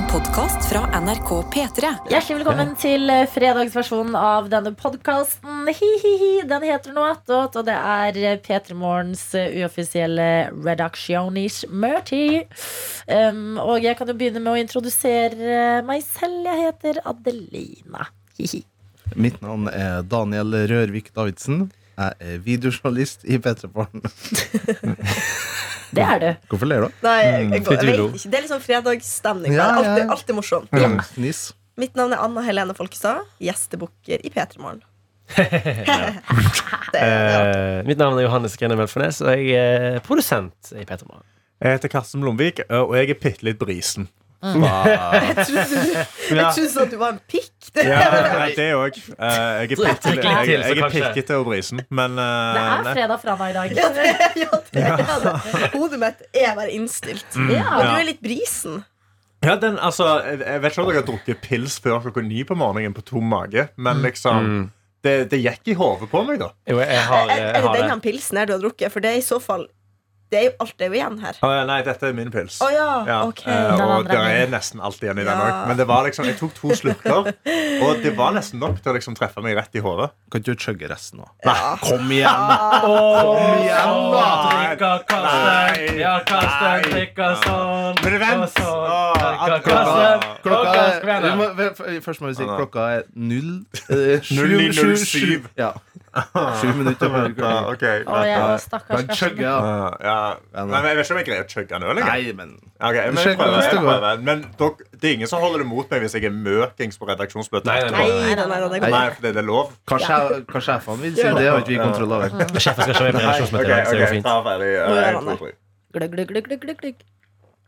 En podkast fra NRK P3. Hjertelig velkommen til eh, fredagsversjonen av denne podkasten. Den heter noe attåt, og det er eh, P3 Morgens eh, uoffisielle redaksjonis mørti. Um, og jeg kan jo begynne med å introdusere meg selv. Jeg heter Adelina. Mitt navn er Daniel Rørvik Davidsen. Jeg er videojournalist i P3 Morgen. Det er du. Hvorfor ler du? Nei, jeg, jeg, fordi jeg vet ikke. Det er liksom fredagsstemning. Ja, Ja, ja. alltid, alltid morsomt. Ja. Fnis. Mitt navn er Anna Helene Folkestad, gjestebukker i P3 Morgen. er-. Eh, mitt navn er Johannes Grene Melfarnes, og jeg er produsent i Peter Morgen. Jeg heter Karsten Blomvik, og jeg er bitte litt brisen. Jeg trodde jeg trodde at du var en pikk. Det, Ja, det òg. jeg er Trekk jeg, jeg er pirkete og brisen, men eh, Det er fredag fra meg i dag. ja, det, ja, det. Hodet mitt er bare innstilt. Mm, Ja. du er litt brisen. Ja, den, altså, jeg vet ikke om dere har drukket pils før klokka ni på morgenen på tom mage, men liksom det, det gikk i hodet på meg, da. Jo, jeg har, jeg er det den pilsen her du har drukket? For det er i så fall Det er jo alt det er jo igjen her. Oh, ja, nei, dette er min pils. Oh, ja, Ja, ok. eh, og det er nesten alt igjen i den Ja. òg. Men det var liksom, jeg tok to slurker, og det var nesten nok til å liksom treffe meg rett i hodet. Kan ikke du chugge resten nå? Ja. Kom igjen! Kom igjen, da! Drikker Karsten, Nei. ja, Karsten Nei. sånn. Men vent! Klokka Klokka er, vi må, først må vi si klokka er null eh, sju- 0907. sju- sju- Ja. Sju minutter Ja, klokka. ok. Å, jeg stakkars Karsten. ja. Nei, men jeg vet ikke om jeg greier å chugge den øl engang. Nei, men Ok, men jeg prøver, jeg prøver. Men dere, det er ingen som holder det mot meg hvis jeg er møkings på redaksjonsmøtet. Nei, nei, Nei, nei, nei, nei, det går Nei, for det er lov. hva, sjef, hva sjefene vil si, det har ikke vi kontroll over. Sjefen skal ikke være med i redaksjonsmøtet i dag, så det går fint. ta ferdig. Nå gjør han det.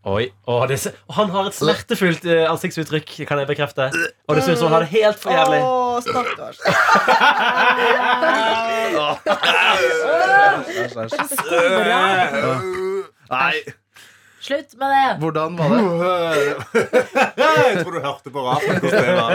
Oi, og, det, ser- han har et smertefullt eh, ansiktsuttrykk, kan jeg bekrefte. Og det ser ut som han har det helt for jævlig. Å, stakkars. Æsj. Nei, Slutt med det. hvordan var det? Jeg tror du hørte på rapen hvordan det var.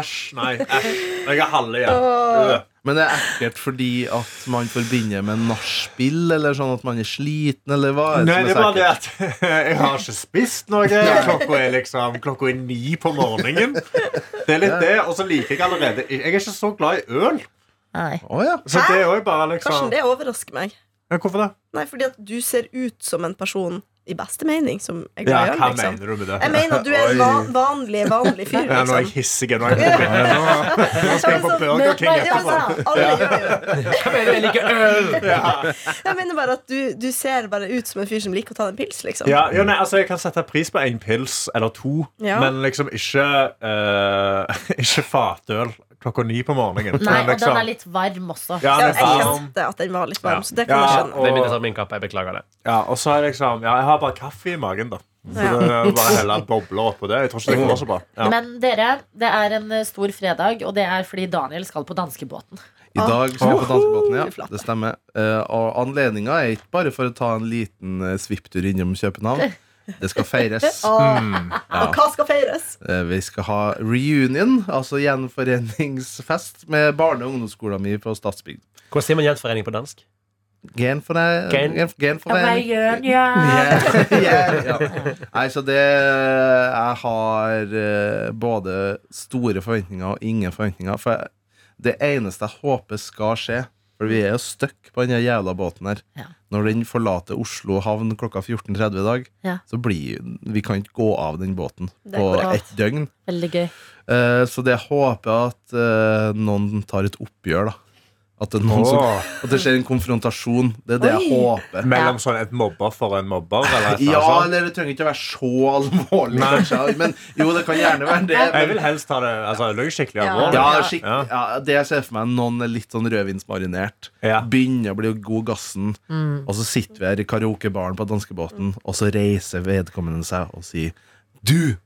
Æsj. Nei. æsj. Jeg er halve igjen. Men det er ekkelt fordi at man forbinder med nachspiel, eller sånn at man er sliten, eller hva? det Nei, det er bare det at jeg har ikke spist noe. Klokka er liksom Klokka er ni på morgenen. Det er litt det. Og så liker jeg allerede Jeg er ikke så glad i øl. Nei. Oh, ja. Så det er jo bare Karsten, liksom det overrasker meg. Ja, Hvorfor det? Nei, fordi at du ser ut som en person i beste mening som er Ja, hva liksom. mener du med det? Jeg mener at du er en van vanlig, vanlig fyr, Ja, nå er jeg liksom. hissig. Nå jeg skal jeg på Burger King Ja, etterpå. sånn, jo Hva mener? Jeg liker øl! Jeg mener bare at du, du ser bare ut som en fyr som liker å ta en pils, liksom. Ja, ja, nei, altså Jeg kan sette pris på en pils eller to, Ja. men liksom ikke uh, Ikke fatøl klokka ni på morgenen. Nei, Men og den liksom- er litt varm også. ja, den jeg kjente at den var litt varm, Ja. så det kan Ja, jeg skjønne. og- Det min, min kappe. Jeg beklager det. Ja, og så er liksom Ja, jeg har bare kaffe i magen, da. Så det er bare helle bobler oppå det. Jeg tror ikke det går så bra. Ja. Men dere, det er en eh, stor fredag, og det er fordi Daniel skal på danskebåten. I dag skal vi på danskebåten, ja. Det stemmer. Eh, og anledninga er ikke bare for å ta en liten uh, svipptur innom København. Det skal feires. Mm, ja. Og hva skal feires? Eh, vi skal ha reunion, altså gjenforeningsfest, med barne- og ungdomsskolen min på Stadsbygd. Hvordan sier man gjenforening på dansk? Genfore- Gen- gen- Genforening. Ja, ja. Ja, ja, ja. Nei, så det Jeg har eh, både store forventninger og ingen forventninger. For det eneste jeg håper skal skje For vi er jo stuck på den jævla båten her. Ja. Når den forlater Oslo havn klokka 14.30 i dag, Ja. så blir Vi kan ikke gå av den båten på ett døgn. Veldig gøy. Uh, så det håper jeg at uh, noen tar et oppgjør, da. At det, er noen som, at det skjer en konfrontasjon. Det er det jeg håper. Mellom sånn et mobber for en mobber? Eller et Ja, eller det trenger ikke å være så alvorlig, kanskje. Men jo, det kan gjerne være det. Jeg vil helst ta det altså, det skikkelig Ja. alvorlig. ja, skik Ja. ja, det jeg ser for meg, noen er litt sånn rødvinsmarinert. Ja. Begynner å bli god gassen, Mm. og så sitter vi her i karaokebaren på danskebåten, og så reiser vedkommende seg og sier Du!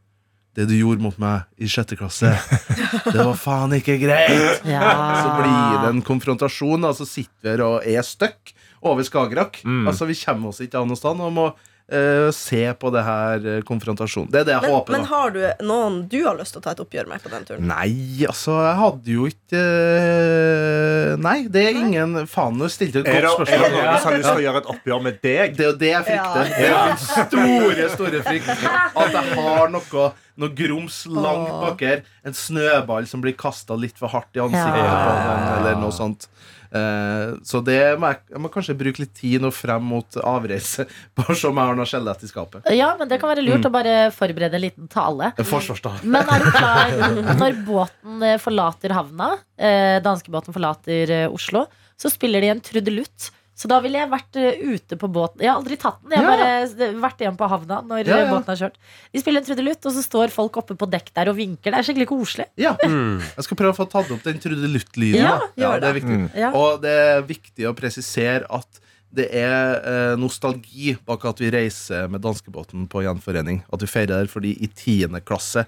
Det du gjorde mot meg i sjette klasse, det var faen ikke greit! Ja. Så blir det en konfrontasjon, og så sitter vi her og er stuck over Skagerrak. Mm. Altså, vi kommer oss ikke an noe sted og må eh, se på det her uh, konfrontasjonen. Det er det jeg Men, håper. men da har du noen du har lyst til å ta et oppgjør med på den turen? Nei, altså, jeg hadde jo ikke uh, Nei, det er ingen Faen, nå stilte du et Er det, godt er det spørsmål. noen som har lyst til å gjøre et oppgjør med deg? Det er jo det jeg frykter. Det er min store, store frykt. At jeg har noe, noe grums langt bak her. En snøball som blir kasta litt for hardt i ansiktet Ja. den, eller noe sånt. Eh, så det må jeg, jeg må kanskje bruke litt tid nå frem mot avreise. Bare så jeg har noe skjelett i skapet. Ja, men det kan være lurt Mm. å bare forberede en liten tale. Forsvarstale. Men er du klar når båten eh, forlater havna, eh, danskebåten forlater Oslo, så spiller de en trudelutt. Så da ville jeg vært eh, ute på båten. Jeg har aldri tatt den. Jeg har bare vært igjen på havna når Ja, eh, ja. båten har kjørt. Vi spiller en trudelutt, og så står folk oppe på dekk der og vinker. Det er skikkelig koselig. Ja. Mm. Jeg skal prøve å få tatt opp den trudelutt-lyden. Ja, ja, det er viktig. Ja. Og det er viktig å presisere at det er eh, nostalgi bak at vi reiser med danskebåten på gjenforening. At vi feirer der fordi i tiende klasse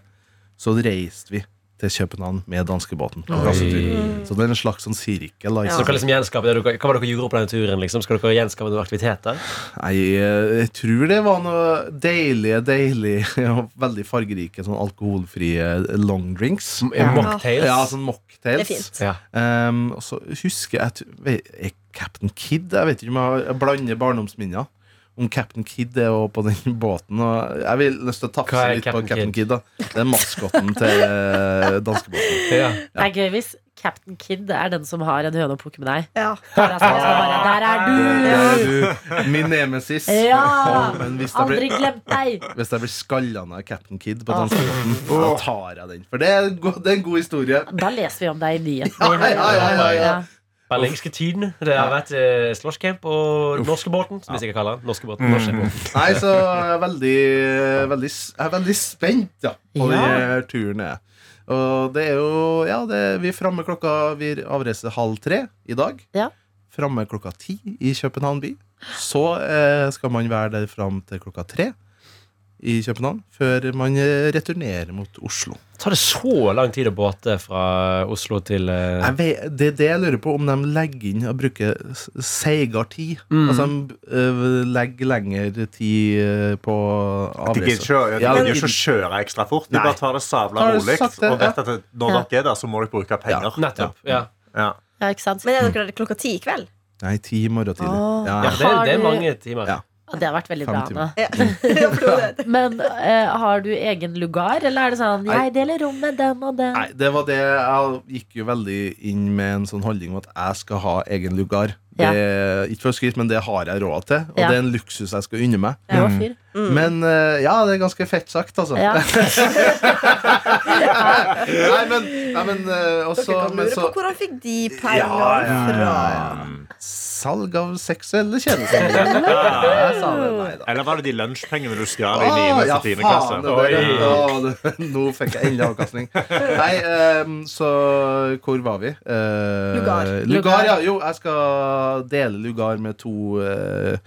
så reiste vi til København med danskebåten. på. Så det er en slags sånn sirkel. Da, ja. Så dere liksom gjenskape det dere, Hva var dere gjorde på denne turen? Liksom? Skal dere gjenskape noen aktiviteter? Nei, eh, jeg tror det var noe deilige, deilige og veldig fargerike sånn alkoholfrie long drinks. Ja. Mocktails? Ja, sånn mocktails. Det er fint. Ja. Um, og så husker jeg jeg Captain Kid Jeg vet ikke om jeg blander barndomsminner. Om Captain Kid er jo på den båten. Og jeg vil lyst til å tafse litt Captain på Captain Kid. Kid. da Det er maskotten til eh, danskebåten. Ja. Det er gøy hvis Captain Kid er den som har en høne å plukke med deg. Ja. Der er, sånn, bare, der er du! er du, min nemesis. Ja! Å, Men hvis jeg Aldri blir, glemt deg! hvis jeg blir skalla av Captain Kid på danskebåten, da tar jeg den. For det er, en det er en god historie. Da leser vi om deg i nyhetene. Ja, ja, ja, ja, ja. Berlingske Tidene. Det har vært eh, slåsscamp og norskebåten, som vi sikkert kaller den. Norskebåten, norskebåten. Nei, så jeg er veldig, veldig, jeg er veldig spent ja, på Ja. denne turen. jeg. Og det er jo Ja, det, vi er framme klokka Vi avreiser halv tre i dag. Ja. Framme klokka ti i København by. Så eh, skal man være der fram til klokka tre i København før man eh, returnerer mot Oslo. Tar det så lang tid å båte fra Oslo til eh, Jeg vet, det er det jeg lurer på, om de legger inn og bruker seigere tid. Mm. Altså de eh, legger lengre tid på avreise. de Ja, gidder ikke å kjøre ekstra fort. De Nei. bare tar det savla rolig og vet at når Ja. dere er der, så må dere bruke penger. Nettopp. Ja. Ja. Ja, ikke sant? Men er dere der klokka ti i kveld? Nei, ti i morgen tidlig. Ja. ja, det, det er mange timer. Ja. Ja, Det har vært veldig bra. Anna. Ja. Ja. Men uh, har du egen lugar, eller er det sånn Jeg deler rom med den og den? Nei, det var det Jeg gikk jo veldig inn med en sånn holdning om at jeg skal ha egen lugar. Det, Ikke for å skryte, men det har jeg råd til. Og Ja. det er en luksus jeg skal unne meg. Rå fyr. Men uh, ja, det er ganske fett sagt, altså. Ja. nei, men, nei, men uh, også, Dere kan men lure så på hvor han fikk de pengene Ja, ja, ja, fra. Salg av seksuelle tjenester. Ja, sa det, nei da. Eller var det de lunsjpengene du stjal i Ah, 9. ja, og 10. faen, klasse? det det, det. Det, nå fikk jeg endelig avkastning. Nei, um, så hvor var vi? Uh, Lugar. Lugar, ja. Jo, jeg skal dele lugar med to eh,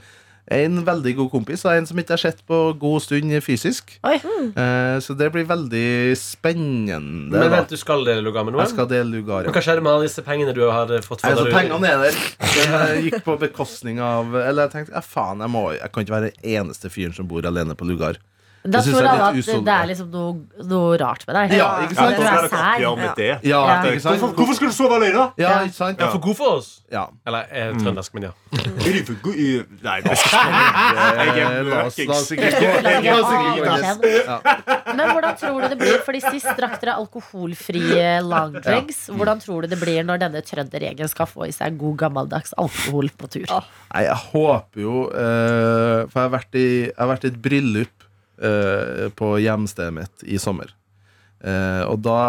En veldig god kompis og en som ikke har sett på god stund fysisk. Mm. Eh, så det blir veldig spennende. Men vent, du skal dele lugar med noen? Jeg skal dele lugar. Men Ja. hva skjer med alle disse pengene du har fått? Nei, for altså, pengene er der. Jeg gikk på bekostning av Eller jeg tenkte ja, faen, jeg, må, jeg kan ikke være den eneste fyren som bor alene på lugar. Da Det tror alle at litt det, er liksom noe, noe rart med deg. Ja, ikke Ja, sant? du da er sær. oppgjøre med det. Ja, Ja. ikke sant? Hvorfor, hvorfor skal du sove alene? Ja, ikke sant? Ja, for god for oss? Ja. Eller eh, trøndersk, men ja. Er du for god Nei, det er. Ja. Men hvordan tror du det blir? Fordi Sist drakk dere alkoholfrie Langdrinks. Hvordan tror du det blir når denne trønderregelen skal få i seg god gammeldags alkohol på tur? Nei, jeg håper jo eh, For jeg har vært i, jeg har vært i et bryllup på hjemstedet mitt i sommer. Eh, og da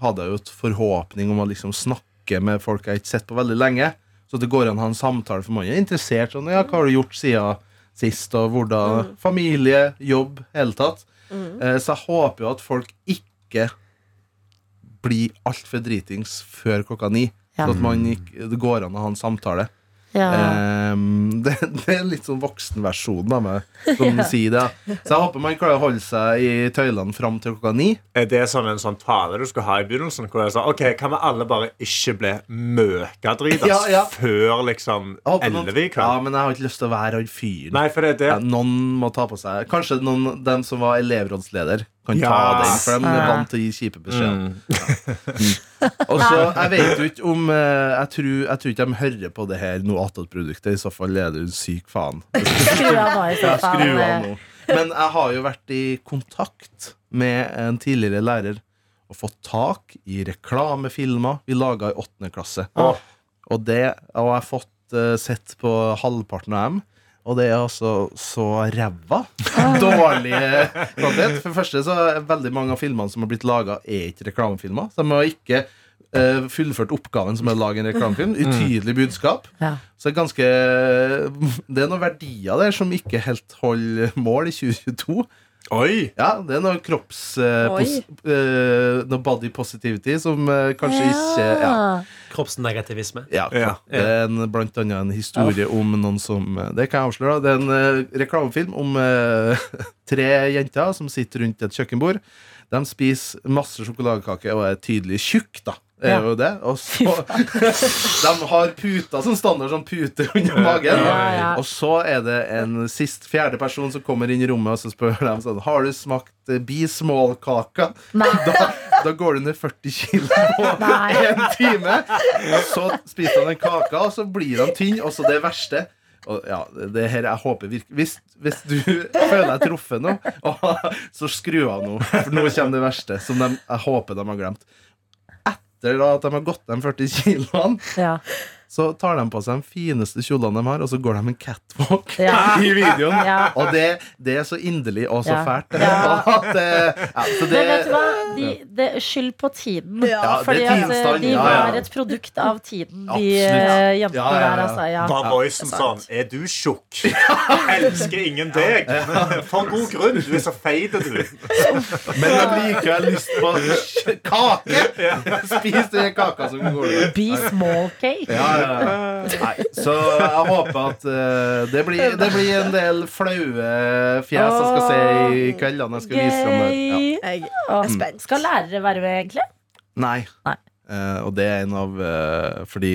hadde jeg jo et forhåpning om å liksom snakke med folk jeg ikke har sett på veldig lenge. Så det går an å ha en samtale for mange. Interessert sånn, ja, Hva har du gjort siden sist? Og hvordan Familie, jobb, hele tatt. Eh, så jeg håper jo at folk ikke blir altfor dritings før klokka ni. Ja. Så at man ikke, det går an å ha en samtale. Ja. Ehm, det, det er litt sånn voksenversjonen av meg som sier det. Så jeg håper man klarer å holde seg i tøylene fram til klokka ni. Er det sånn en sånn tale du skal ha i begynnelsen? Hvor jeg sånn, ok, Kan vi alle bare ikke bli møkadritas Ja, ja. før liksom elleve i kveld? Ja, men jeg har ikke lyst til å være han fyren. Nei, for det er det. Ja, noen må ta på seg Kanskje noen, den som var elevrådsleder, kan Ja. ta den, for de er vant til å gi kjipe beskjeder. Mm. Og så, Jeg vet jo ikke om eh, Jeg tror, jeg tror ikke de hører på det her noe attåtproduktet. I så fall er det en syk faen. Skru av nå, i så fall. skru nå. Men jeg har jo vært i kontakt med en tidligere lærer og fått tak i reklamefilmer vi laga i åttende klasse. Og det og jeg har fått eh, sett på halvparten av dem. Og det er altså så ræva. Dårlig eh, kvalitet. For det første så er veldig mange av filmene som har blitt laga, er ikke reklamefilmer. Så de har ikke uh, fullført oppgaven som er å lage en reklamefilm. Utydelig budskap. Ja. Så det er ganske Det er noen verdier der som ikke helt holder mål i 2022. Oi! Ja, det er noe kropps... Uh, Oi. pos, eh, noe body positivity som uh, kanskje ikke ja, Kroppsnegativisme. ja, Ja. Det er en, blant annet en historie om noen som eh, Det kan jeg avsløre. da. Det er en eh, reklamefilm om eh, tre jenter som sitter rundt et kjøkkenbord. De spiser masse sjokoladekake og er tydelig tjukk, da. Det Ja. er jo det. Og så De har puter som standard sånn pute under magen. Ja, ja. Og så er det en sist fjerde person som kommer inn i rommet og så spør dem sånn Har du smakt eh, bismålkaka? Da, da går du ned 40 kilo på én en time. Og så spiser han den kaka, og så blir han tynn. Og så det verste og ja, det her jeg håper virker hvis, hvis du føler deg truffet nå, så skru av nå. For nå kommer det verste, som de, jeg håper de har glemt. Etter da at de har gått de 40 kiloene, Ja. Så tar de på seg de fineste kjolene de har, og så går de en catwalk Ja. i videoen. Ja. Og det, det er så inderlig og så Ja. fælt. det. Ja. At, eh, ja, så det, Men vet du hva? De, det er skyld på tiden. Ja, Ja, det Fordi er at eh, de ja, ja. var et produkt av tiden, de eh, jentene Ja, ja, ja. der, altså. Ja. Var voicen det sånn. Er du tjukk? Elsker ingen deg. For god grunn. Du er så feit, du. Men jeg likevel lyst på kake! Spis den kaka som går ut. Be small cake. Ja, ja. Nei, så jeg håper at uh, det, blir, det blir en del flaue fjes jeg skal se i kveld. da, jeg skal vise frem det. Ja. Jeg er spent. Skal lærere være med, egentlig? Nei. Nei. Uh, og det er en av uh, Fordi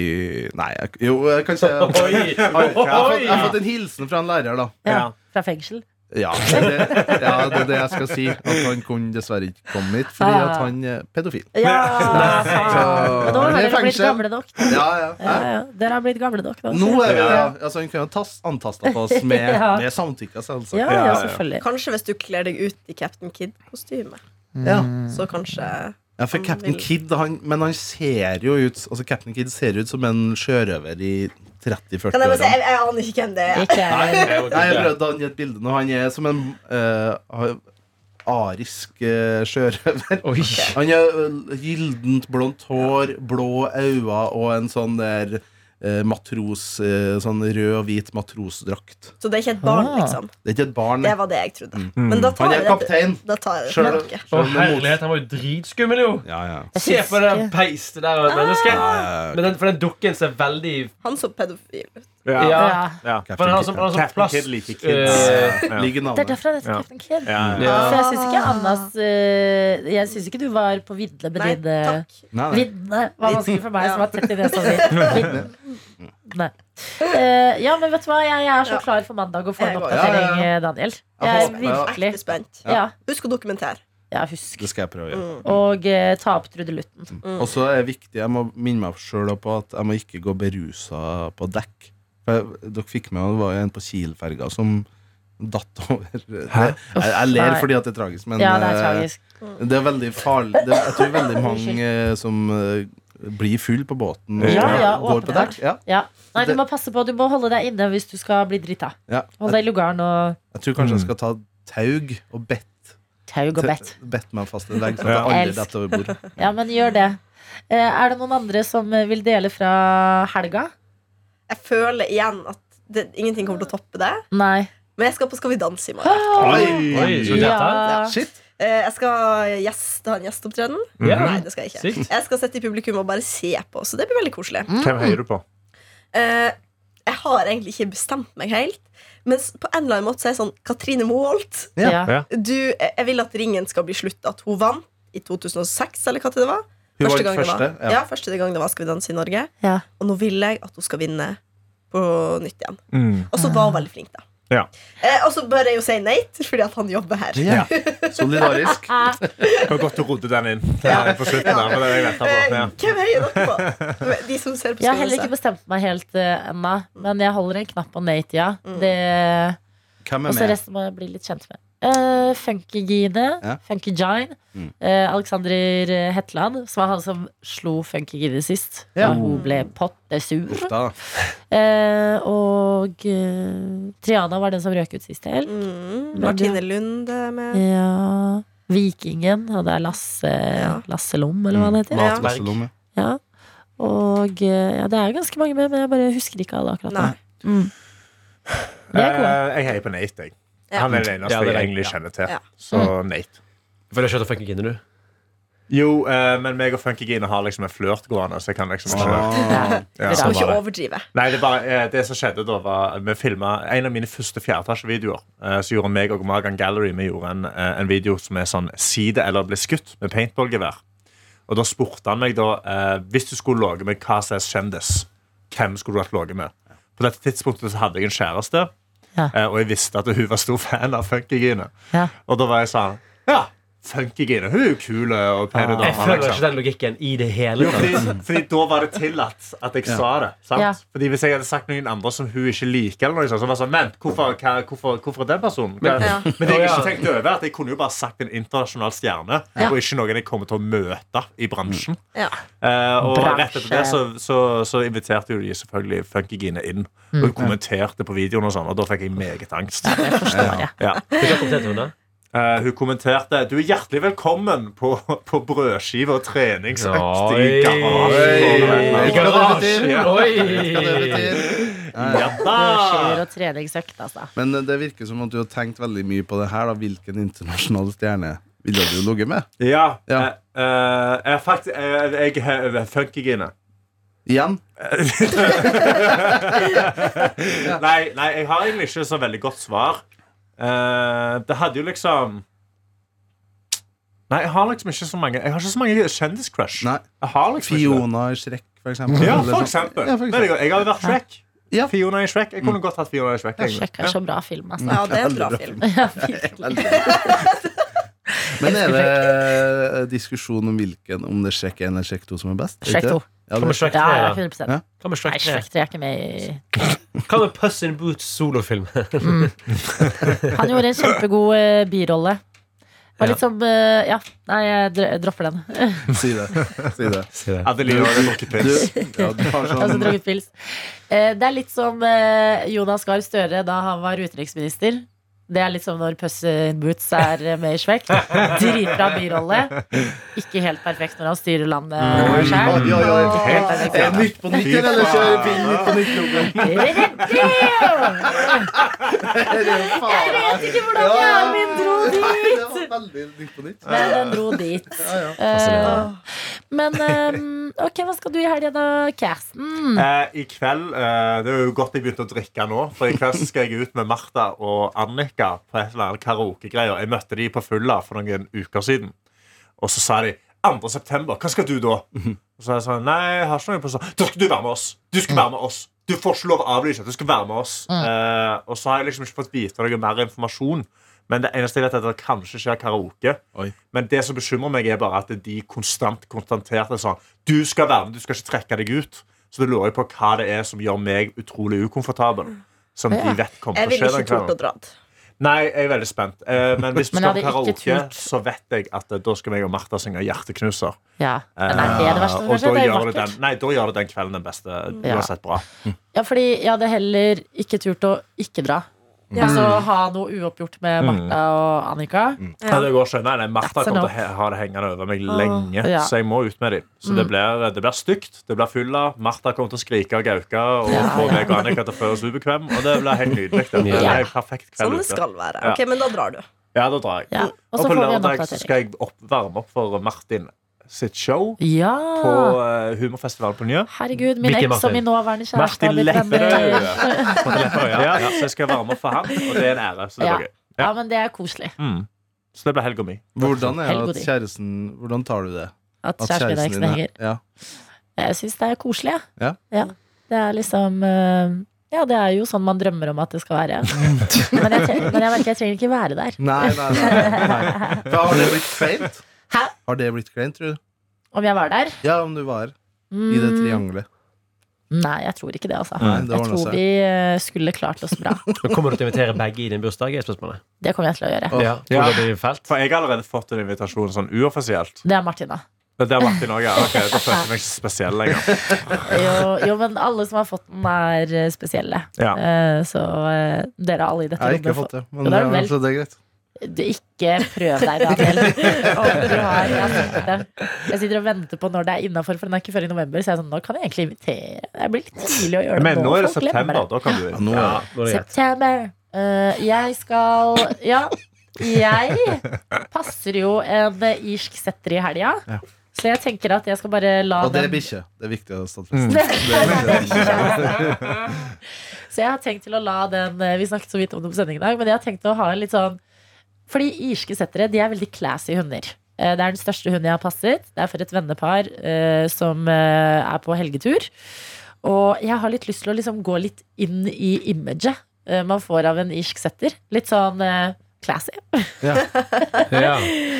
Nei, jeg, jo, jeg kan si jeg, jeg, har fått, jeg har fått en hilsen fra en lærer, da. Ja. Ja. Fra fengsel? Ja, det, ja, det er det jeg skal si. At han kunne dessverre ikke komme hit fordi at han er pedofil. Ja! Så- Men nå har er dere blitt gamle nok. da. Ja, ja. Ja, ja. Dere har blitt gamle nok nå. Nå er vi ja. ja. altså, Han kunne jo antasta på oss med, Ja. med samtykke, selvsagt. Ja, Ja, ja, ja. selvfølgelig. Kanskje hvis du kler deg ut i Captain Kid-kostyme. Ja. Så kanskje Ja, for Captain Kid han, Men han ser jo ut Altså Captain Kid ser ut som en sjørøver i 30-40 Kan jeg bare si, jeg, jeg aner ikke hvem det er. Ikke. Nei, jeg prøvde å gi et bilde nå. Han er som en uh, arisk uh, sjørøver. Han har uh, gyldent blondt hår, blå øyne og en sånn der eh, matros eh, Sånn rød og hvit matrosdrakt. Så det er ikke et barn, Ah. liksom. Det er ikke et barn. Det var det jeg trodde. Men da tar Han er jeg det, kaptein. da tar jeg det Sjøl- tilbake. Å, herlighet, han var jo dritskummel, jo. Ja, ja. Se på det ikke- peiste der av et menneske. Ja, ja, ja. Men den, for den dukken ser veldig Han så pedofil ut. Ja. Ja. Ja. Ja. For den har sånn, den har sånn Captain plast Kid liker kids. eh, Ja. Ligger Det er navnet. derfor han heter Ja. Captain Kid. Ja, ja. Ja. For jeg syns ikke Annas eh, Jeg syns ikke du var på vidde med Nei, eh, takk. Nei, nei. Vidne var vanskelig for meg Ja. som var tett i nesa si. Vidne. Nei. Eh, ja, men vet du hva? Jeg, jeg er så Ja. klar for mandag å få en går. oppdatering, Ja, ja, ja. eh, Daniel. Jeg er håper- ja. virkelig Ekte spent. Ja. Husk å dokumentere. ja, husk. Det skal jeg prøve å gjøre. Og eh, ta opp trudelutten. Og så er det viktig, jeg må minne meg sjøl på at jeg må ikke gå berusa på dekk. For jeg, dere fikk med, det var jo en på Kiel-ferga som datt over. Det, jeg, jeg ler Nei. fordi at det er tragisk, men Ja, det er eh, tragisk. det er veldig farlig. Det, jeg tror veldig mange eh, som eh, blir full på båten Ja, ja, går på åpenbart. dekk. Ja. Ja. Nei, du må passe på. Du må holde deg inne hvis du skal bli drita. Ja. Hold deg i lugaren og Jeg tror kanskje jeg skal ta taug og bett, taug og bett. bett meg fast en vegg, så at jeg aldri detter over bord. Ja, men gjør det. Eh, er det noen andre som eh, vil dele fra helga? Jeg føler igjen at det, ingenting kommer til å toppe det. Nei. Men jeg skal på Skal vi danse i morgen. Oi! Oi, så dette Ja. Shit! Eh, Jeg skal gjeste, ha en gjesteopptreden. Ja. Nei, det skal jeg ikke. Sykt. Jeg skal sitte i publikum og bare se på, så det blir veldig koselig. Hvem heier du på? Eh, Jeg har egentlig ikke bestemt meg helt. Men på en eller annen måte så er jeg sånn Katrine Moholt. Ja. Ja. Du, jeg vil at ringen skal bli slutt. At hun vant i 2006, eller hva det var. Hun Første gang første, det var. ja. Ja, første gang det var Skal vi danse i Norge. Ja. Og nå vil jeg at hun skal vinne på nytt igjen. Mm. Og så var hun veldig flink, da. Ja. Eh, og så bør jeg jo si Nate, fordi at han jobber her. Ja. Solidarisk. Det var godt du rodde den inn eh, på slutten. der, jeg på. Ja. hvem heier dere på? De som ser på Jeg har heller ikke bestemt meg helt uh, ennå, men jeg holder en knapp på Nate-ja. Mm. Det Og så resten må jeg bli litt kjent med. Uh, Funkygine, Ja. Funkygine, Mm. Uh, Alexander Hetland, som var han som slo Funkygine sist. Ja. Og hun ble pottesur. Eh, og eh, Triana var den som røk ut sist hel. Mm, Martine Lund med Ja. Vikingen, og det er Lasse, Ja. Lasse Lom, eller hva han heter. Ja. Matlasselomme. Ja. Og eh, ja, det er ganske mange med, men jeg bare husker ikke alle akkurat nå. Mm. Eh, Jeg heier på Nate. Jeg. Ja. Han er den eneste Ja, det jeg egentlig kjenner til. Ja. Så Nate. For du har kjørt fucking Gine, du. Jo, eh, men meg og Funkygine har liksom en flørt gående, så jeg kan liksom ikke Ah. ja, Det er sånn ikke overdrive. Nei, det, bare, eh, det som skjedde da var Vi filmet en av mine første fjerdeetasjevideoer. Eh, så gjorde meg og Magan Gallery Vi gjorde en, eh, en video som er sånn side eller ble skutt med paintballgevær. Og da spurte han meg da eh, Hvis du skulle ligget med hva som helst kjendis, hvem skulle du hatt ligget med? På dette tidspunktet så hadde jeg en kjæreste, Ja. eh, og jeg visste at hun var stor fan av Funkygine. Ja. Og da var jeg sånn Ja, Funkygine. Hun er jo kul og pen Jeg føler Liksom. ikke den logikken i det hele tatt. fordi, fordi da var det tillatt at jeg sa det. Sant? Ja. Fordi Hvis jeg hadde sagt noen andre som hun ikke liker, eller noe sånt, så var det sånn, men hvorfor, hva, hvorfor, hvorfor den personen? Men- Ja. Men det jeg ikke ja. tenkte over, er at jeg kunne jo bare sagt en internasjonal stjerne, Ja. og ikke noen jeg kommer til å møte i bransjen. Ja. Eh, og Bransje. rett etter det så, så, så inviterte jo de selvfølgelig Funkygine inn. Og hun kommenterte på videoen, og sånn Og da fikk jeg meget angst. Jeg forstår ja. Ja. Hva hun? Eh, hun kommenterte Du er hjertelig velkommen på, på brødskive og treningsøkt i garasjen. Ja Brødskiver da! og treningsøkt, altså. Men det virker som at du har tenkt veldig mye på det her. Da. Hvilken internasjonal stjerne ville du ligget med? Ja. Ja. Uh, eh, jeg er faktisk eh, Jeg er funkygine. Igjen? Nei, nei, jeg har egentlig ikke så veldig godt svar. Eh, det hadde jo liksom Nei, jeg har liksom ikke så mange Jeg har ikke så mange kjendiscrush. Nei. Liksom. Fiona i Shrek, for eksempel. Ja, for sånn. eksempel. Ja, for eksempel. godt. Jeg hadde vært Shrek. Ja. Fiona i Shrek. Jeg kunne godt hatt Fiona i Shrek. Ja. Shrek er så bra film, altså. Ja, det er en bra film. Ja. Men er det diskusjon om hvilken Om det er Shrek 1 eller Shrek 2 som er best? Shrek 2. ikke det? Ja, Hva med Shrek 3? ja, da? 100 Ja. Hva med Nei, Shrek 3? Shrek 3 er ikke med i Hva med Puss in Boots solofilm? Han gjorde en kjempegod eh, birolle. Var litt som eh, Ja, nei, jeg dr- dropper den. Si det. Si det. Adeline har drukket Du, ja, du har Altså sånn drukket pils. Eh, Det er litt som eh, Jonas Gahr Støre da han var utenriksminister. Det er litt som når Puss in Boots er eh, med i Shrek. Dritbra birolle. Ikke helt perfekt når han styrer landet Oi, sjøl. Er Nytt på nytt, eller eller kjører vi Nytt på nytt-klubben? Jeg vet ikke hvordan hjernen min dro Det dit! var veldig Nytt på nytt. Men den dro dit. Ja, ja. Eh, Men eh, ok, hva skal du i helga, da, Casten? Eh, I kveld eh, Det er jo godt jeg begynte å drikke nå. For i kveld skal jeg ut med Martha og Annika på et eller annet karaokegreier. Jeg møtte de på Fulla for noen uker siden. Og så sa de 2. september, hva skal du da? Og så jeg sånn, nei, jeg har ikke noe på sånn Da skal du være med oss! Du skal være med oss! Du får ikke lov å avlyse. Du skal være med oss. Eh, og så har jeg liksom ikke fått vite noe mer informasjon. Men det eneste jeg vet er at det kanskje skjer karaoke. Oi. Men det som bekymrer meg, er bare at de konstant konstaterte sånn Du skal være med, du skal ikke trekke deg ut. Så det lurer jeg på hva det er som gjør meg utrolig ukomfortabel. Som Ja. de vet kommer Jeg til å ville ikke tort å dra. Nei, jeg er veldig spent. Eh, men hvis vi Men skal hadde på ikke karaoke, turt. så vet jeg at eh, da skal jeg og Martha synge 'Hjerteknuser'. Ja. Nei, det er det verste Eh, som og kan skje. da Det er gjør, det vakkert. den, nei, da gjør det den kvelden den beste. Ja. Uansett bra. Ja, fordi jeg hadde heller ikke turt å ikke dra. Mm. Altså ha noe uoppgjort med Martha og Annika. Ja. det går skjønner jeg. Martha kommer til å ha det hengende over meg lenge, Ja. så jeg må ut med dem. Så det blir, det blir stygt. Det blir fylla. Martha kommer til å skrike og gauke og Ja, få ja. meg og Annika til å føle oss ubekvem. Og det blir helt nydelig. Det blir Ja. perfekt Sånn kveld det skal være. Ja. Ok, Men da drar du. Ja, da drar jeg. Ja. Og Og på får vi en lørdag skal jeg opp, varme opp for Martin sitt show Ja! på uh, humorfestivalen på Njø. Herregud, min eks og min nåværende kjæreste Martin har blitt venner. Lepperød. Ja, så jeg skal være med for ham, og det er en ære. Så det Ja. blir gøy. Ja, men det er koselig. Mm. Så det blir helga mi. Hvordan er det at kjæresten Hvordan tar du det? At At kjæresten din er ja. Jeg syns det er koselig, jeg. Ja. Det er liksom uh, Ja, det er jo sånn man drømmer om at det skal være. Men jeg, tre- men jeg merker jeg trenger ikke være der. Nei, nei, nei, nei. For har det blitt kleint? Hæ? Har det blitt kleint, tror du? Om jeg var der? Ja, om du var i det Mm, triangelet. Nei, jeg tror ikke det, altså. Nei, det Jeg tror seg. vi eh, skulle klart oss bra. Men Kommer du til å invitere begge i din bursdag? er spørsmålet. Det kommer jeg til å gjøre. Ja, Ja, tror du det blir fælt? For jeg har allerede fått en invitasjon sånn uoffisielt. Det er Martin, da. Men Det er Martin òg, ja. Ok, da følte jeg meg ikke spesiell lenger. Jo, jo, men alle som har fått den, er eh, spesielle. Ja. Eh, Så eh, dere er alle i dette Jeg har ikke rommet. fått det, men det er ja, vel- så det er greit. Du, ikke prøv deg, Daniel. Har, jeg, har jeg sitter og venter på når det er innafor, for den er ikke før i november. Så jeg er sånn, nå kan jeg egentlig invitere. Det blir litt tidlig å gjøre det Men nå er det september. Da kan du Ja, nå Ja, nå er. September. Uh, jeg skal Ja, jeg passer jo en irsk setter i helga. Ja. Så jeg tenker at jeg skal bare la Og det er den bikkje. Det er viktig å Mm. stadfeste. Så jeg har tenkt til å la den Vi snakket så vidt om det på sending i dag, men jeg har tenkt å ha en litt sånn Fordi irske settere de er veldig classy hunder. Eh, Det er den største hunden jeg har passet. Det er for et vennepar eh, som eh, er på helgetur. Og jeg har litt lyst til å liksom gå litt inn i imaget eh, man får av en irsk setter. Litt sånn eh, classy. Ja.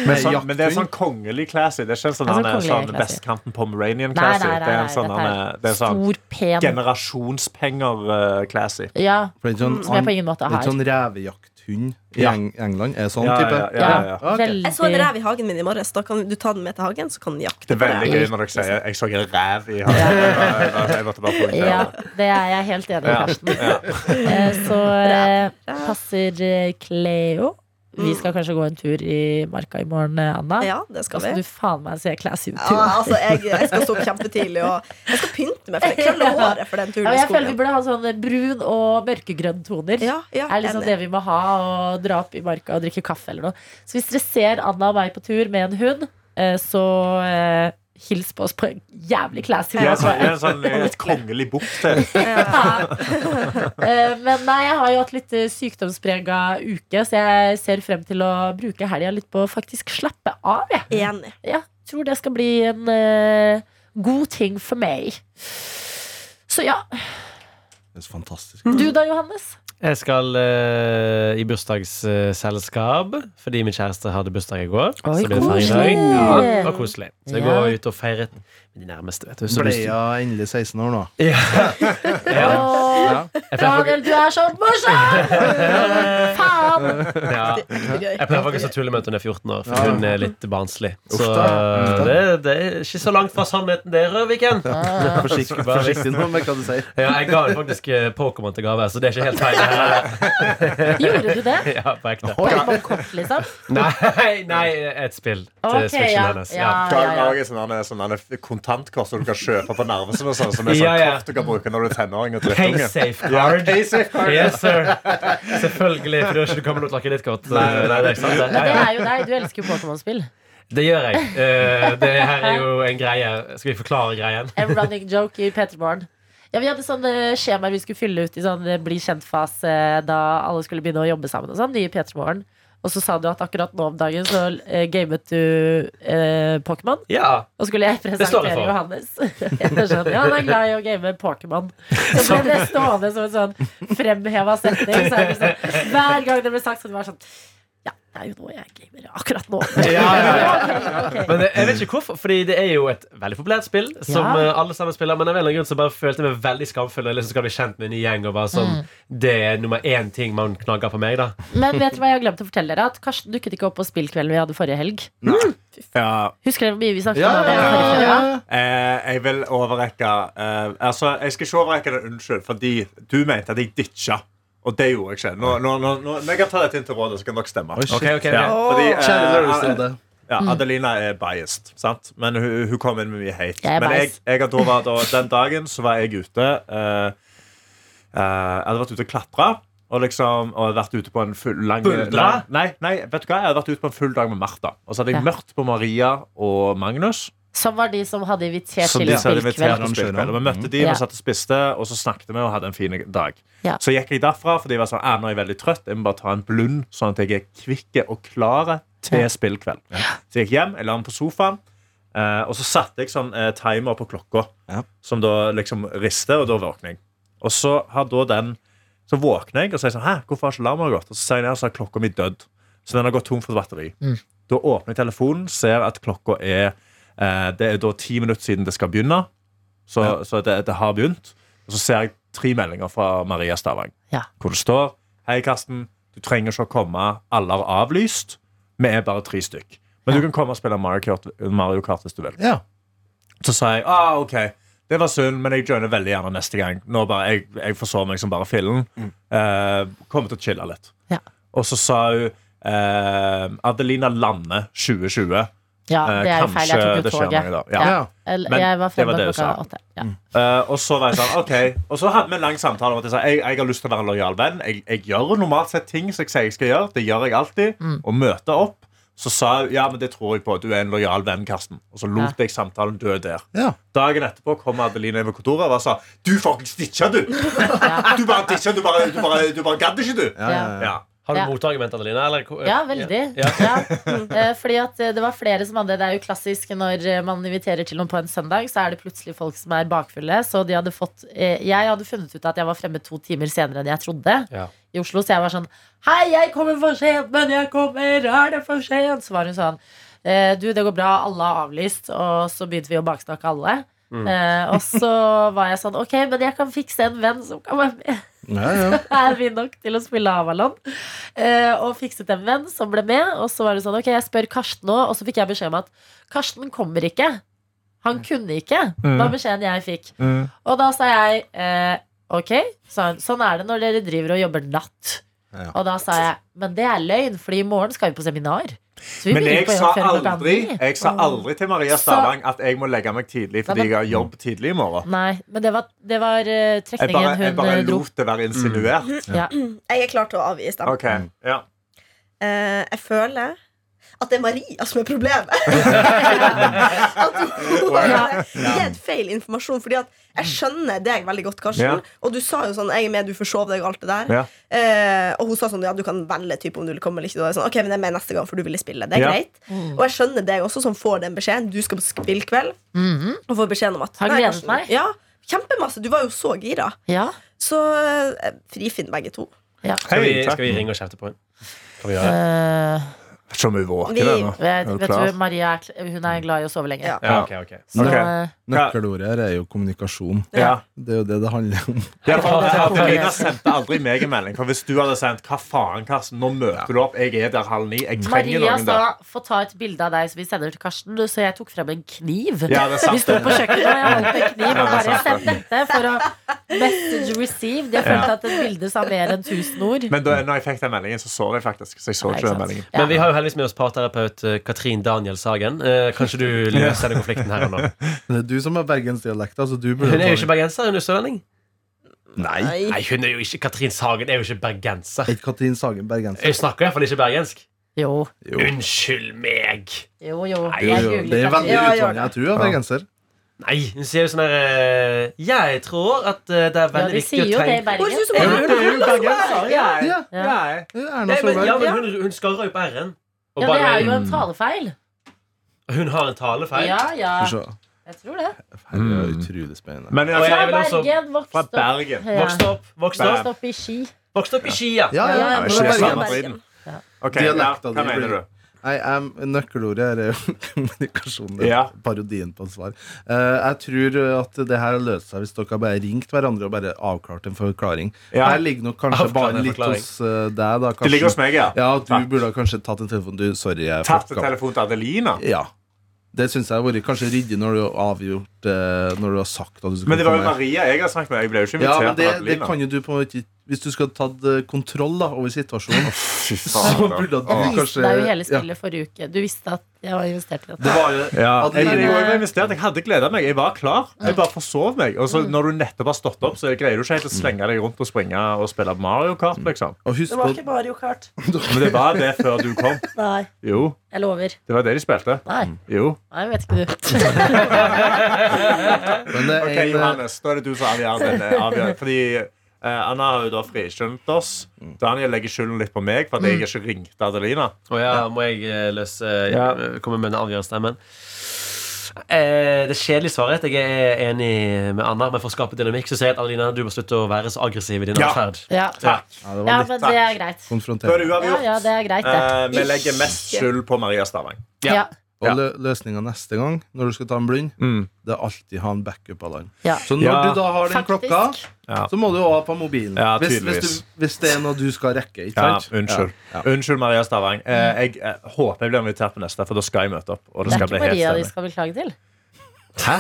Men, sånn, men det er sånn kongelig classy. Det er ikke sånn, Det er sånn er sånn classy. vestkanten Pomeranian Nei, classy. nei, nei, det er en sånn, er er, det er sånn Stor, pen. generasjonspenger-classy. Ja, er sånn, som jeg på ingen måte har. Litt sånn revejakthund i Ja. England. Er sånn Ja, type? ja, ja, ja, ja. Ok. Jeg så en rev i hagen min i morges. Da kan du ta den med til hagen, så kan den jakte Det er veldig gøy når dere sier 'jeg så en rev i hagen'. Jeg måtte bare poengtere Ja, det. er jeg helt enig i, Ja, Karsten. ja. Eh, Så eh, passer eh, Cleo. Vi skal kanskje gå en tur i marka i morgen, eh, Anna. Ja, det skal altså, vi. du faen meg se classy ut. Ja, altså, jeg, jeg skal stå opp kjempetidlig og jeg skal pynte meg, for jeg krøller håret for den turen Ja, jeg føler vi burde ha sånne brun og mørkegrønn toner. Ja, ja, er liksom det vi må ha, og dra opp i marka og drikke kaffe eller noe. Så hvis dere ser Anna og meg på tur med en hund, eh, så eh, hils på oss på en jævlig classy Ja, måte. sånn, en sånn et kongelig bukt til. Eh, Men nei, jeg har jo hatt litt eh, sykdomsprega uke, så jeg ser frem til å bruke helga litt på å faktisk slappe av. Jeg. Enig. Ja, tror det skal bli en uh, god ting for meg. Så ja. Det er så fantastisk. Du da, Johannes? Jeg skal uh, i bursdagsselskap fordi min kjæreste hadde bursdag i går. Oi, så det koselig. Ja, var koselig. Så jeg Ja. går ut og feirer med de nærmeste. Vet du. Så jeg endelig 16 år nå? ja. ja. Daniel, du er så morsom! Faen! ja. Jeg pleier faktisk å tulle med at hun er 14 år, for hun er litt barnslig. Så da. det, det er ikke så langt fra sannheten, der, Viken. Forsiktig, forsiktig nå med hva du sier. Ja, jeg ga henne faktisk eh, Pokémon til gave, så det er ikke helt feil. her. Gjorde du det? Ja, på ekte. Pokémon-kort, liksom? Nei, nei, et spill til Ok, Switchen ja. hennes. Ja. Ja. Sånne kontantkort som du kan kjøpe på Narvesen, og sånn, som er sånn kort du kan bruke når du er tenåring og drittunge? Paysafecard. safeguard. Yes, sir. Selvfølgelig, for du har ikke kommet til å takke ditt kort. Nei, nei, det ikke sant, det. Det Ja, ja. er jo deg. Du elsker jo Pokémon-spill. Det gjør jeg. Uh, det her er jo en greie. Skal vi forklare greien? En running joke i P3 Ja, vi hadde sånne skjemaer vi skulle fylle ut i sånn eh, bli kjent-fase da alle skulle begynne å jobbe sammen. og sånn, i P3 Morgen. Og så sa du at akkurat nå om dagen så eh, gamet du eh, Pokémon. Ja. Og skulle jeg det presentere for. Johannes. Jeg sånn, ja, han er glad i å game Pokémon. Så ble det stående som en sånn fremheva setning. Så det sånn, hver gang det ble sagt, så det var sånn det er jo noe jeg gamer. Akkurat nå. Ja, ja, ja. Men jeg vet ikke hvorfor, Fordi det er jo et veldig populært spill som Ja. eh, alle sammen spiller. Men av en eller annen grunn så bare følte jeg meg veldig skamfull. Og liksom skal bli kjent med en ny gjeng Og bare sånn Det er nummer én ting man knagger på meg, da. Men vet du hva jeg har glemt å fortelle dere? At Karsten dukket ikke opp på spillkvelden vi hadde forrige helg. Ja, Husker dere hvor mye vi snakket Ja, om det? Eh, jeg vil overrekke eh, Altså, jeg skal ikke overrekke det unnskyld, fordi du mente at jeg ditcha. Og det gjorde jeg ikke. Nå, nå, nå, nå, jeg kan ta dette inn til rådet, så kan dere stemme. Oh, okay, Ok, ok, ok. Ja, fordi, eh, ja, Adelina er biased, sant? men hun, hun kom inn med mye hate. Jeg men jeg, jeg, da var, da, den dagen så var jeg ute. eh, eh, jeg hadde vært ute og klatra. Og liksom, og jeg hadde vært ute på en full lang, lang Nei, nei, vet du hva? jeg hadde vært ute på en full dag med Martha. Og så hadde jeg Ja. møtt på Maria og Magnus. Som var de som hadde invitert Så til spillkveld. Vi møtte de, vi satt og spiste, og så snakket vi og hadde en fin dag. Ja. Så gikk jeg derfra fordi jeg var sånn, «Ah, nå er jeg veldig trøtt. Jeg må bare ta en blund, sånn at jeg er kvikk og klar til Ja. spillkveld. Så jeg gikk hjem, jeg la meg på sofaen, eh, og så satte jeg sånn eh, timer på klokka, Ja. som da liksom rister, og da våkner jeg. Og så har da den Så våkner jeg og sier sånn Hæ, hvorfor har ikke alarmen gått? Og så ser jeg ned og så er klokka mi dødd. Så den har gått tom for batteri. Da åpner jeg telefonen, ser at klokka er Det er da ti minutter siden det skal begynne. Så, så det, det har begynt. Og så ser jeg tre meldinger fra Maria Stavang. Ja. Hvor det står Hei, Karsten. Du trenger ikke å komme. Alle har avlyst. Vi er bare tre stykk. Men du kan komme og spille Mario Kart, Mario Kart hvis du vil. Ja. Så sa jeg ah, ok, det var synd, men jeg joiner veldig gjerne neste gang. Nå bare, Jeg, jeg forså meg som bare fillen. Eh, kommer til å chille litt. Ja. Og så sa hun eh, Adelina Lande 2020. Ja, Eh, det er jo feil. Jeg tok det jo toget. Ja. Ja. Eller, Men Jeg var det var det du klokka sa. åtte. Ja. Uh, og så var jeg sånn, ok Og så hadde vi en lang samtale om at jeg sa jeg, jeg har lyst til å være en lojal venn. Jeg, jeg gjør normalt sett ting som jeg sier jeg skal gjøre. Det gjør jeg alltid. Mm. Og møter opp. Så sa hun ja, men det tror jeg på. Du er en lojal venn, Karsten. Og så lot jeg samtalen dø der. Ja. Dagen etterpå kom Adeline inn på kontoret og sa Du fuckings ditcha, du! Du bare ditcha, du bare, du bare, du bare gadd ikke, du! Ja, ja, ja. Ja. Har du Ja. motargument, dine? Eller? Ja, veldig. Ja. Ja. Eh, Fordi at eh, det var flere som hadde Det er jo klassisk når eh, man inviterer til noen på en søndag, så er det plutselig folk som er bakfulle. Så de hadde fått Jeg hadde funnet ut at jeg var fremme to timer senere enn jeg trodde Ja. i Oslo, så jeg var sånn Hei, jeg kommer for sent, men jeg kommer! Er det for sent? Så var hun sånn Du, det går bra, alle har avlyst. Og så begynte vi å baksnakke alle. Eh, og så var jeg sånn Ok, men jeg kan fikse en venn som kan være med Ja, ja. er vi nok til å spille Avalon. Eh, og fikset en venn som ble med. Og så var det sånn, ok, jeg spør Karsten nå, og så fikk jeg beskjed om at Karsten kommer ikke. Han kunne ikke, var beskjeden jeg fikk. Og da sa jeg eh, ok, sa hun, sånn er det når dere driver og jobber natt. Ja. Og da sa jeg, men det er løgn, Fordi i morgen skal vi på seminar. Men jeg sa aldri. Jeg sa aldri til Maria Stavang at jeg må legge meg tidlig fordi jeg har jobb tidlig i morgen. Nei, men det var, det var eh, Jeg trekningen bare, jeg bare eh, lot det være insinuert. Ja. Jeg er klar til å avgi stemmen. Okay. ja Eh, jeg føler at det er Maria som er problemet. at hun har gitt feil informasjon. Fordi at jeg skjønner deg veldig godt, Karsten. Ja. Og du sa jo sånn 'jeg er med, du forsov deg', og alt det der. Ja. Eh, og hun sa sånn 'ja, du kan velge type om du vil komme eller ikke'. Og jeg sånn, ok, men jeg er med neste gang, for du ville spille. Det er Ja. greit. Mm. Og jeg skjønner deg også, som får den beskjeden. Du skal på spillkveld. Mhm. Og får beskjeden om at Har gledet meg. Ja, Kjempemasse. Du var jo så gira. ja. Så eh, frifinn begge to. Skal, vi, skal vi ringe og kjefte på henne? Kan vi gjøre det? Eh, Vet ikke om hun våker Vi- ennå. vet, Er du vet du, Maria er, hun er glad i å sove lenge. Ja. Ja, ok, ok Så, Ok. eh, Nøkkelordet her er jo kommunikasjon. Ja. Det er jo det det handler om. Ja, for Adelina sendte aldri meg en melding. For Hvis du hadde sendt 'Hva faen, Karsten, nå møter du opp. Jeg er der halv ni. Jeg trenger Maria noen der'. sa få ta et bilde av deg som vi sender til Karsten. Så jeg tok frem en kniv. Ja, det. Vi sto på kjøkkenet, og jeg holdt en kniv og bare sendte dette for å message received. Jeg følte at et bilde sa mer enn tusen ord. Men da når jeg fikk den meldingen, så sov jeg faktisk. Så jeg så ikke ikke den meldingen. Ja. Men vi har jo heldigvis med oss parterapeut eh, Katrin Danielshagen. Eh, kanskje du løser den konflikten her og nå? Det er du som har bergensdialekt. Altså, Hun er jo ikke bergenser, hun er sørlending. Nei. Nei, hun er jo ikke Katrin Sagen er jo ikke bergenser. Er ikke Katrin Sagen bergenser? Hun snakker iallfall ikke bergensk. Jo, Jo. Unnskyld meg! jo, jo. Nei, Jo, jo. Det er veldig Ja, utvannet. Jeg tror hun er bergenser. Nei, hun sier jo sånn her eh, Jeg tror at det er veldig viktig å som Bergen. hun- er jo bergenser. Ja, Ja. Ja. Men, ja, hun, hun skarrer jo på r-en. Og Ja, det er jo en talefeil. Hun har en talefeil. Ja, ja. Jeg tror det. Her er utrolig spennende. Men jeg Fra vil også- Bergen, vokst fra opp Bergen. Ja. Vokste opp, vokst opp, Vokst opp i Ski. Vokst opp i Ski, Ja, ja, Ja, ja, ja, men Ikke det er samme bergenser. driten. Ok, Dialekta ja, di Hva mener blir- du? Nei, Nøkkelordet er jo kommunikasjon. Det er Ja. Parodien på et svar. Eh, jeg tror at det her løser seg hvis dere bare ringt hverandre og bare avklart en forklaring. Ja. Her ligger nok kanskje Avklart bare litt forklaring. hos eh, deg, da. Du ligger hos meg, ja. Ja, du Takk. burde kanskje tatt en telefon. Du, sorry, jeg Tatt en telefon til Adelina. Ja. Det syns jeg har vært kanskje ryddig når du har avgjort eh, Når du har sagt at du skal Men det var jo. Maria jeg har snakket med. Jeg ble jo ikke Ja, invitert men det, det kan jo du på en måte ikke hvis du skulle tatt eh, kontroll da, over situasjonen, Fy så burde du Du viste kanskje deg jo hele ja, spillet forrige uke. Du visste at jeg var investert i Det var jo Ja, jeg, jeg, var investert, jeg hadde gleda meg. Jeg var klar. Jeg bare forsov meg. Og så når du nettopp har stått opp, så greier du ikke helt å slenge deg rundt og springe og spille Mario Kart. liksom Og husk Det var ikke Mario Kart. Men det var det før du kom. Nei, Jo, jeg lover. det var det de spilte. Nei, Jo. nei vet ikke du. Men det er Ok, eh, Johannes, da er det du som avgjør denne avgjørelsen. Fordi eh, Anna har jo da friskjønt oss. Daniel legger skylden litt på meg for at jeg ikke ringte Adelina. Og ja, må jeg eh, løse Ja. eh, komme med den avgjørelse? Men eh, det kjedelige svaret er at jeg er enig med Anna, men for å skape dynamikk så sier jeg at Adelina, du må slutte å være så aggressiv i din Ja. atferd. Ja. Takk. ja, det var litt men det er greit. Konfronterende. Ja, ja, det er greit, det. Eh, vi legger mest skyld på Maria Stavang. Ja. Og Ja. lø løsninga neste gang, når du skal ta en blind, Mm. det er alltid ha en backup-alarm. Ja. Så når Ja, du da har den faktisk. klokka, Ja. så må du også ha på mobilen. Ja, hvis, hvis, du, hvis det er noe du skal rekke. Ikke Ja, sant? unnskyld. Ja. Unnskyld, Maria Stavang. Eh, jeg jeg, håper jeg blir invitert på neste, for da skal jeg møte opp. Og det Det er skal ikke bli Maria de skal beklage til. Hæ?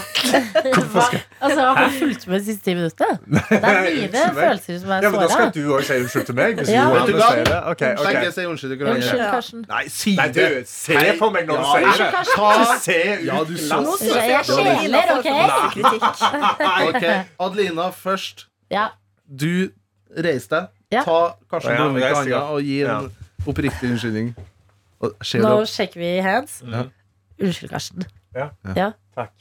Hva? Altså, Har du fulgt med de siste ti minuttene? Det er mine følelser som er Ja, men Da skal du òg si unnskyld til meg. Hvis Ja. du Vet du hva? sier det. Ok, ok. Begge sier unnskyld. ikke Unnskyld, hverandre. Karsten. Nei, si Nei, det! du, se på meg når du Ja, sier det. Ta Se Ja, ut du så Nå landet. Jeg jeg skjeler, ok? Kritikk. Ok, Adelina først. Ja. Du reis deg. Ja. Ta Karsten Ja, Blomvik i reis deg opp. og gi en oppriktig unnskyldning. Og Nå opp? sjekker vi hands. Ja. Unnskyld, Karsten. Ja. Ja. Takk.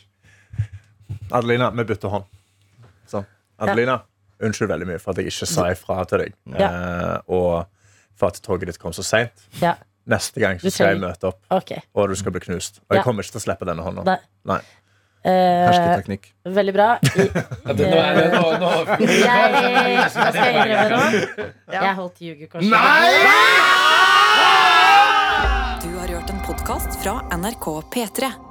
Adelina, vi bytter hånd. Sånn. Adelina, unnskyld veldig mye for at jeg ikke sa ifra til deg. Eh, og for at toget ditt kom så seint. Ja. Neste gang så skal jeg møte opp, okay. og du skal bli knust. Og jeg kommer ikke til å slippe denne hånda. Nei. Nei. Eh, veldig bra. I, Det- nå er det- nå- nå- jeg, hva skal jeg innrømme noe. Jeg holdt jugekorset. Du har hørt en podkast fra NRK P3.